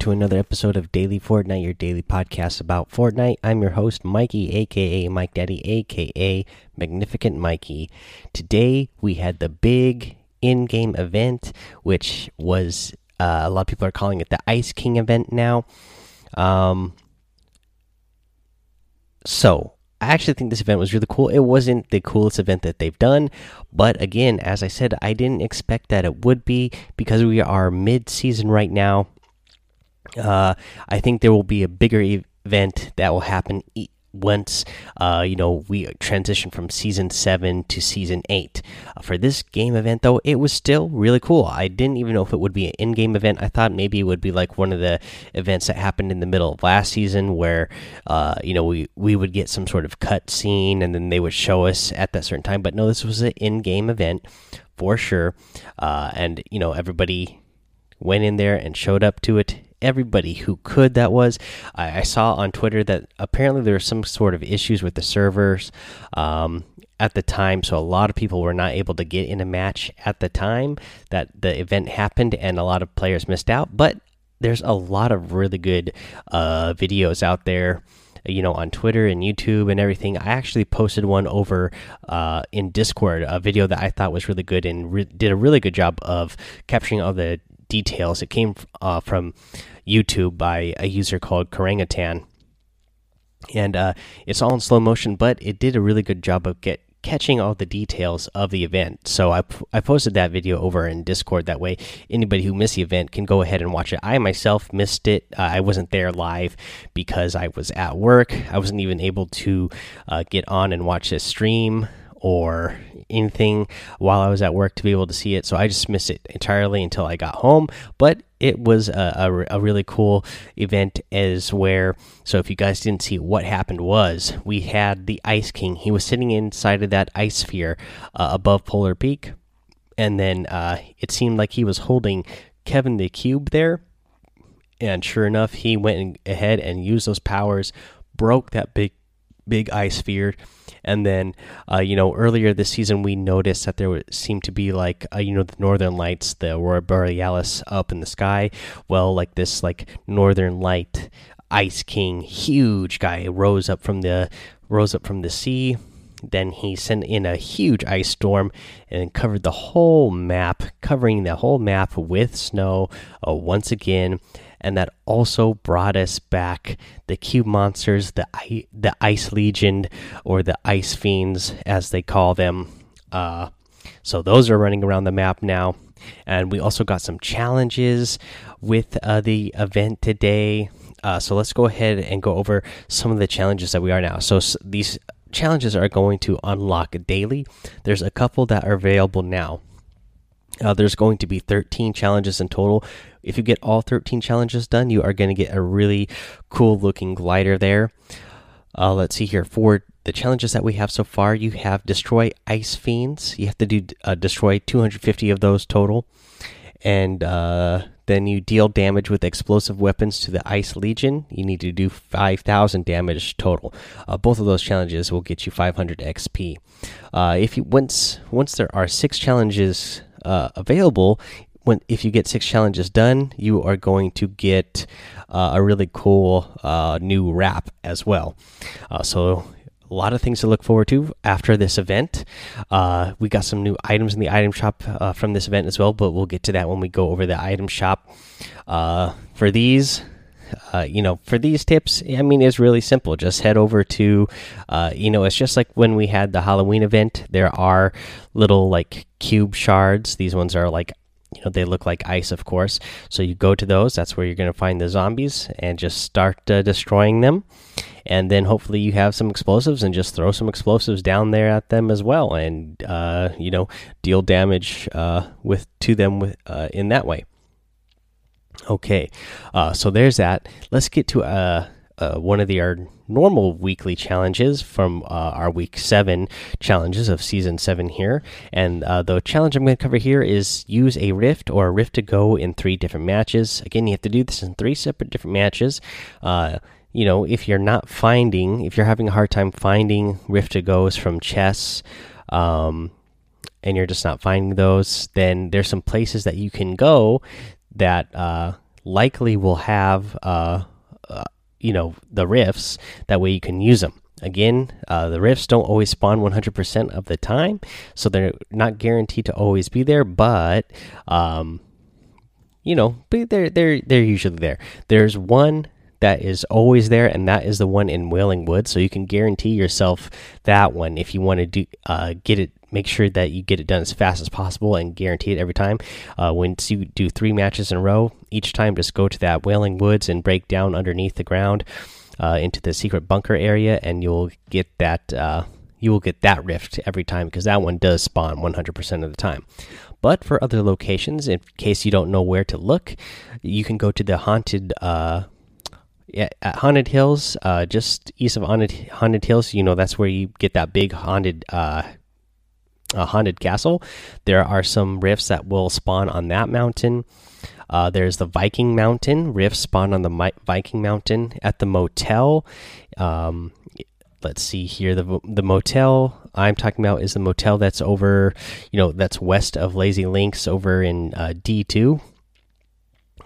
To another episode of Daily Fortnite, your daily podcast about Fortnite. I'm your host, Mikey, aka Mike Daddy, aka Magnificent Mikey. Today we had the big in game event, which was uh, a lot of people are calling it the Ice King event now. Um, so I actually think this event was really cool. It wasn't the coolest event that they've done, but again, as I said, I didn't expect that it would be because we are mid season right now uh, I think there will be a bigger event that will happen once uh, you know we transition from season seven to season eight. Uh, for this game event, though, it was still really cool. I didn't even know if it would be an in-game event. I thought maybe it would be like one of the events that happened in the middle of last season, where uh, you know we we would get some sort of cut scene and then they would show us at that certain time. But no, this was an in-game event for sure, uh, and you know everybody went in there and showed up to it everybody who could that was. I, I, saw on twitter that apparently there were some sort of issues with the servers um, at the time so a lot of people were not able to get in a match at the time that the event happened and a lot of players missed out. But there's a lot of really good uh, videos out there you know on twitter and youtube and everything. I actually posted one over uh, in discord a video that i thought was really good and did a really good job of capturing all the details. It came uh, from YouTube by a user called Karangutan, and uh, it's all in slow motion, but it did a really good job of get catching all the details of the event. So I, I posted that video over in Discord. That way, anybody who missed the event can go ahead and watch it. I myself missed it. Uh, I wasn't there live because I was at work. I wasn't even able to uh, get on and watch this stream or anything while I was at work to be able to see it. So I just missed it entirely until I got home. But it was a, a, a, really cool event as where so if you guys didn't see what happened was we had the ice king he was sitting inside of that ice sphere uh, above polar peak and then uh, it seemed like he was holding kevin the cube there and sure enough he went ahead and used those powers broke that big big ice sphere and then, uh, you know, earlier this season, we noticed that there seemed to be like, uh, you know, the northern lights, the aurora borealis up in the sky. Well, like this, like northern light, ice king, huge guy rose up from the rose up from the sea. Then he sent in a huge ice storm and covered the whole map, covering the whole map with snow uh, once again and that also brought us back the cube monsters, the the ice legion or the ice fiends as they call them. Uh, so those are running around the map now, and we also got some challenges with uh, the event today. Uh, so let's go ahead and go over some of the challenges that we are now. So these challenges are going to unlock daily. There's a couple that are available now. Uh, there's going to be 13 challenges in total. If you get all 13 challenges done, you are going to get a really cool looking glider there. Uh, let's see here. For the challenges that we have so far, you have destroy ice fiends. You have to do uh, destroy 250 of those total, and uh, then you deal damage with explosive weapons to the ice legion. You need to do 5,000 damage total. Uh, both of those challenges will get you 500 XP. Uh, if you once once there are six challenges uh, available, when if you get six challenges done, you are going to get uh, a really cool uh, new wrap as well. Uh, so a lot of things to look forward to after this event. Uh, we got some new items in the item shop uh, from this event as well, but we'll get to that when we go over the item shop. Uh, for these, uh, you know, for these tips, I mean, it's really simple. Just head over to, uh, you know, it's just like when we had the Halloween event. There are little like cube shards. These ones are like, you know, they look like ice, of course. So you go to those. That's where you're going to find the zombies and just start uh, destroying them. And then hopefully you have some explosives and just throw some explosives down there at them as well, and uh, you know, deal damage uh, with to them with in that way. Okay, uh, so there's that. Let's get to uh, uh, one of the our normal weekly challenges from uh, our week seven challenges of season seven here. And uh, the challenge I'm going to cover here is use a rift or a rift to go in three different matches. Again, you have to do this in three separate different matches. Uh, you know, if you're not finding, if you're having a hard time finding rift to goes from chess, um, and you're just not finding those, then there's some places that you can go that uh, likely will have uh, you know the rifts that way you can use them again uh, the rifts don't always spawn 100% of the time so they're not guaranteed to always be there but um, you know but they're they're they're usually there there's one that is always there, and that is the one in Wailing Wood. So you can guarantee yourself that one if you want to do uh, get it. Make sure that you get it done as fast as possible and guarantee it every time. Uh, once you do three matches in a row, each time just go to that Wailing Woods and break down underneath the ground uh, into the secret bunker area, and you'll get that. Uh, you will get that rift every time because that one does spawn 100% of the time. But for other locations, in case you don't know where to look, you can go to the haunted uh, at Haunted Hills, uh, just east of Haunted, Haunted Hills, you know that's where you get that big haunted uh, haunted castle. There are some rifts that will spawn on that mountain. Uh, there's the Viking Mountain rifts spawn on the Viking Mountain at the motel. Um, let's see here the the motel I'm talking about is the motel that's over, you know, that's west of Lazy Links over in uh, D2.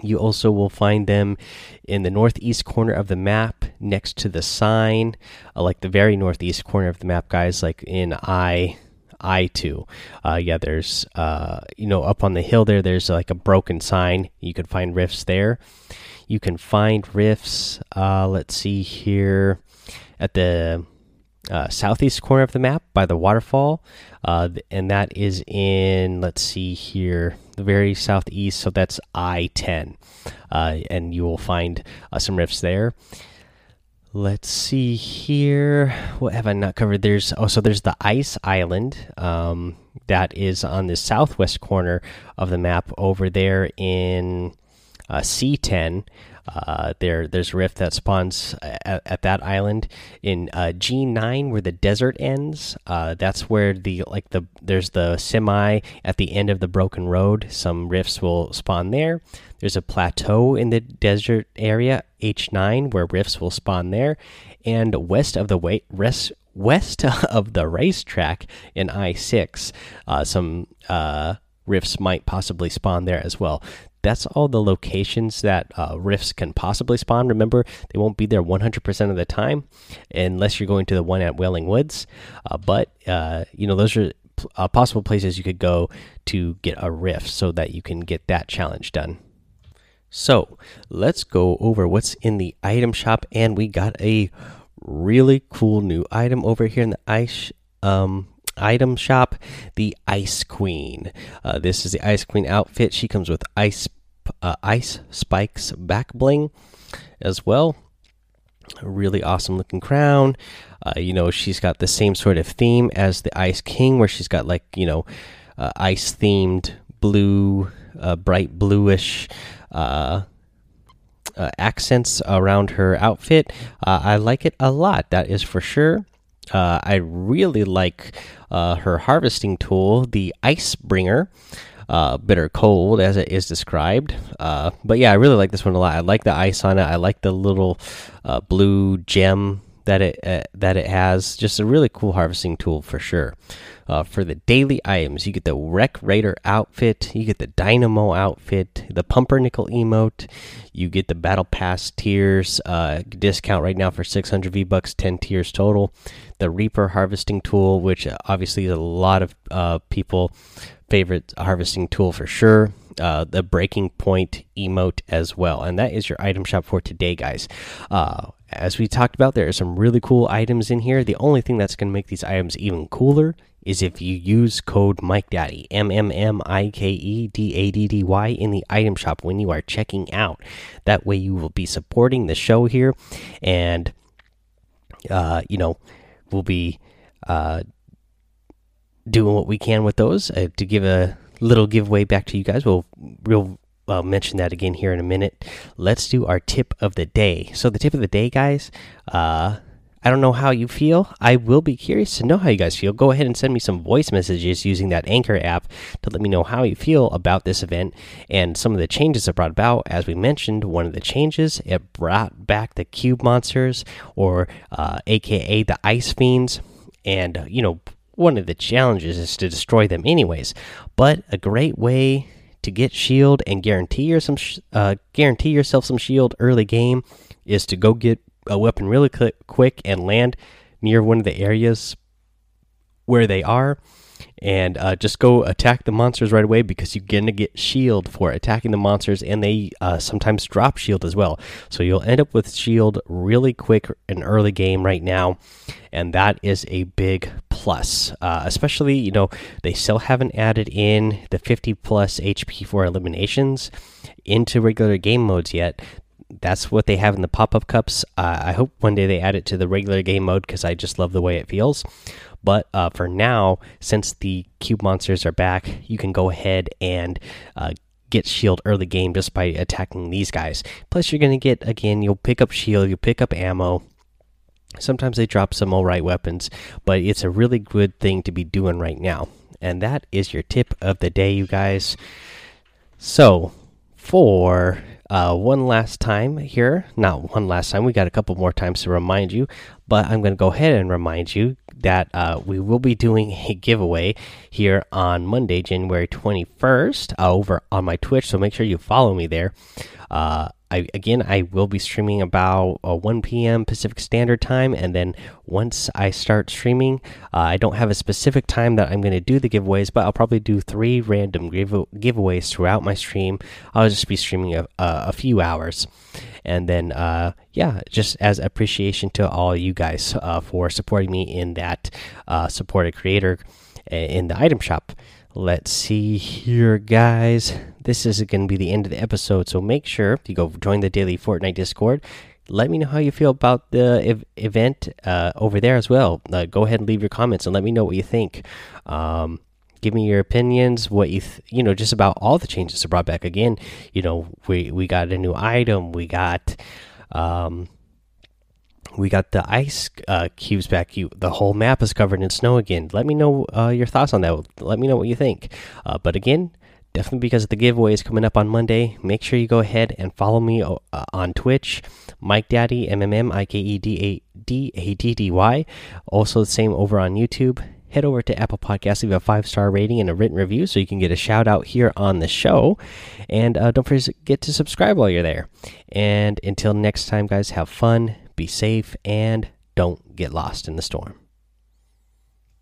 You also will find them in the northeast corner of the map next to the sign, uh, like the very northeast corner of the map, guys, like in I I two. Uh, yeah, there's uh, you know up on the hill there. There's like a broken sign. You can find rifts there. You can find rifts. Uh, let's see here at the uh, southeast corner of the map by the waterfall, uh, and that is in let's see here the very southeast. So that's I ten, uh, and you will find some rifts there. Let's see here. What have I not covered? There's oh, so there's the ice island um, that is on the southwest corner of the map over there in uh, C10. Uh, there, there's a rift that spawns at, at that island in uh, G9, where the desert ends. Uh, that's where the like the there's the semi at the end of the broken road. Some rifts will spawn there. There's a plateau in the desert area H9 where rifts will spawn there, and west of the way rest west of the racetrack in I6, uh, some uh, rifts might possibly spawn there as well that's all the locations that uh, rifts can possibly spawn. Remember, they won't be there 100% of the time unless you're going to the one at Wailing Woods. Uh, but, uh, you know, those are uh, possible places you could go to get a rift so that you can get that challenge done. So let's go over what's in the item shop. And we got a really cool new item over here in the ice um, item shop the ice queen. Uh, this is the ice queen outfit. She comes with ice uh, ice spikes back bling as well. A really awesome looking crown. Uh, you know she's got the same sort of theme as the ice king where she's got like you know uh, ice themed blue uh, bright bluish uh, accents around her outfit. I like it a lot that is for sure uh, I really like uh, her harvesting tool, the Ice Bringer. Uh, bitter cold, as it is described. Uh, but yeah, I really like this one a lot. I like the ice on it. I like the little uh, blue gem that it uh, that it has. Just a really cool harvesting tool for sure. Uh, for the daily items, you get the Wreck Raider outfit, you get the Dynamo outfit, the Pumpernickel emote, you get the Battle Pass tiers uh, discount right now for 600 V bucks, 10 tiers total. The Reaper harvesting tool, which obviously is a lot of uh, people favorite harvesting tool for sure. Uh, the breaking point emote as well, and that is your item shop for today, guys. Uh, as we talked about, there are some really cool items in here. The only thing that's going to make these items even cooler is if you use code Mike Daddy M M M I K E D A D D Y in the item shop when you are checking out. That way, you will be supporting the show here, and uh, you know, we'll be uh, doing what we can with those uh, to give a little giveaway back to you guys. We'll we'll uh, mention that again here in a minute. Let's do our tip of the day. So the tip of the day, guys. Uh, I don't know how you feel. I will be curious to know how you guys feel. Go ahead and send me some voice messages using that Anchor app to let me know how you feel about this event and some of the changes it brought about. As we mentioned, one of the changes it brought back the cube monsters, or uh, AKA the ice fiends, and you know one of the challenges is to destroy them anyways. But a great way to get shield and guarantee your some uh, guarantee yourself some shield early game is to go get a weapon really quick and land near one of the areas where they are and uh, just go attack the monsters right away because you're gonna get shield for attacking the monsters and they uh, sometimes drop shield as well. So you'll end up with shield really quick in early game right now and that is a big plus uh, especially you know they still haven't added in the 50 plus hp for eliminations into regular game modes yet that's what they have in the pop-up cups uh, i hope one day they add it to the regular game mode because i just love the way it feels but uh, for now, since the cube monsters are back, you can go ahead and uh, get shield early game just by attacking these guys. Plus, you're going to get, again, you'll pick up shield, you'll pick up ammo. Sometimes they drop some alright weapons, but it's a really good thing to be doing right now. And that is your tip of the day, you guys. So, for uh, one last time here. Not one last time. We got a couple more times to remind you, but I'm going to go ahead and remind you that uh, we will be doing a giveaway here on Monday, January 21st, uh, over on my Twitch. So make sure you follow me there. Uh, I, again, I will be streaming about uh, 1 p.m. Pacific Standard Time, and then once I start streaming, uh, I don't have a specific time that I'm going to do the giveaways, but I'll probably do three random give giveaways throughout my stream. I'll just be streaming a, a few hours, and then uh, yeah, just as appreciation to all you guys uh, for supporting me in that uh, supported creator uh, in the item shop. Let's see here, guys. This is going to be the end of the episode, so make sure you go join the daily Fortnite Discord. Let me know how you feel about the ev event uh, over there as well. Uh, go ahead and leave your comments and let me know what you think. Um, give me your opinions, what you you know, just about all the changes that brought back. Again, you know, we we got a new item, we got um, we got the ice uh, cubes back. You, the whole map is covered in snow again. Let me know uh, your thoughts on that. Let me know what you think. Uh, but again, definitely because the giveaway is coming up on Monday. Make sure you go ahead and follow me uh, on Twitch, Mike Daddy M M M I K E D A D A D D Y. Also the same over on YouTube. Head over to Apple Podcasts, leave a five star rating and a written review so you can get a shout out here on the show. And uh, don't forget to subscribe while you're there. And until next time, guys, have fun be safe, and don't get lost in the storm.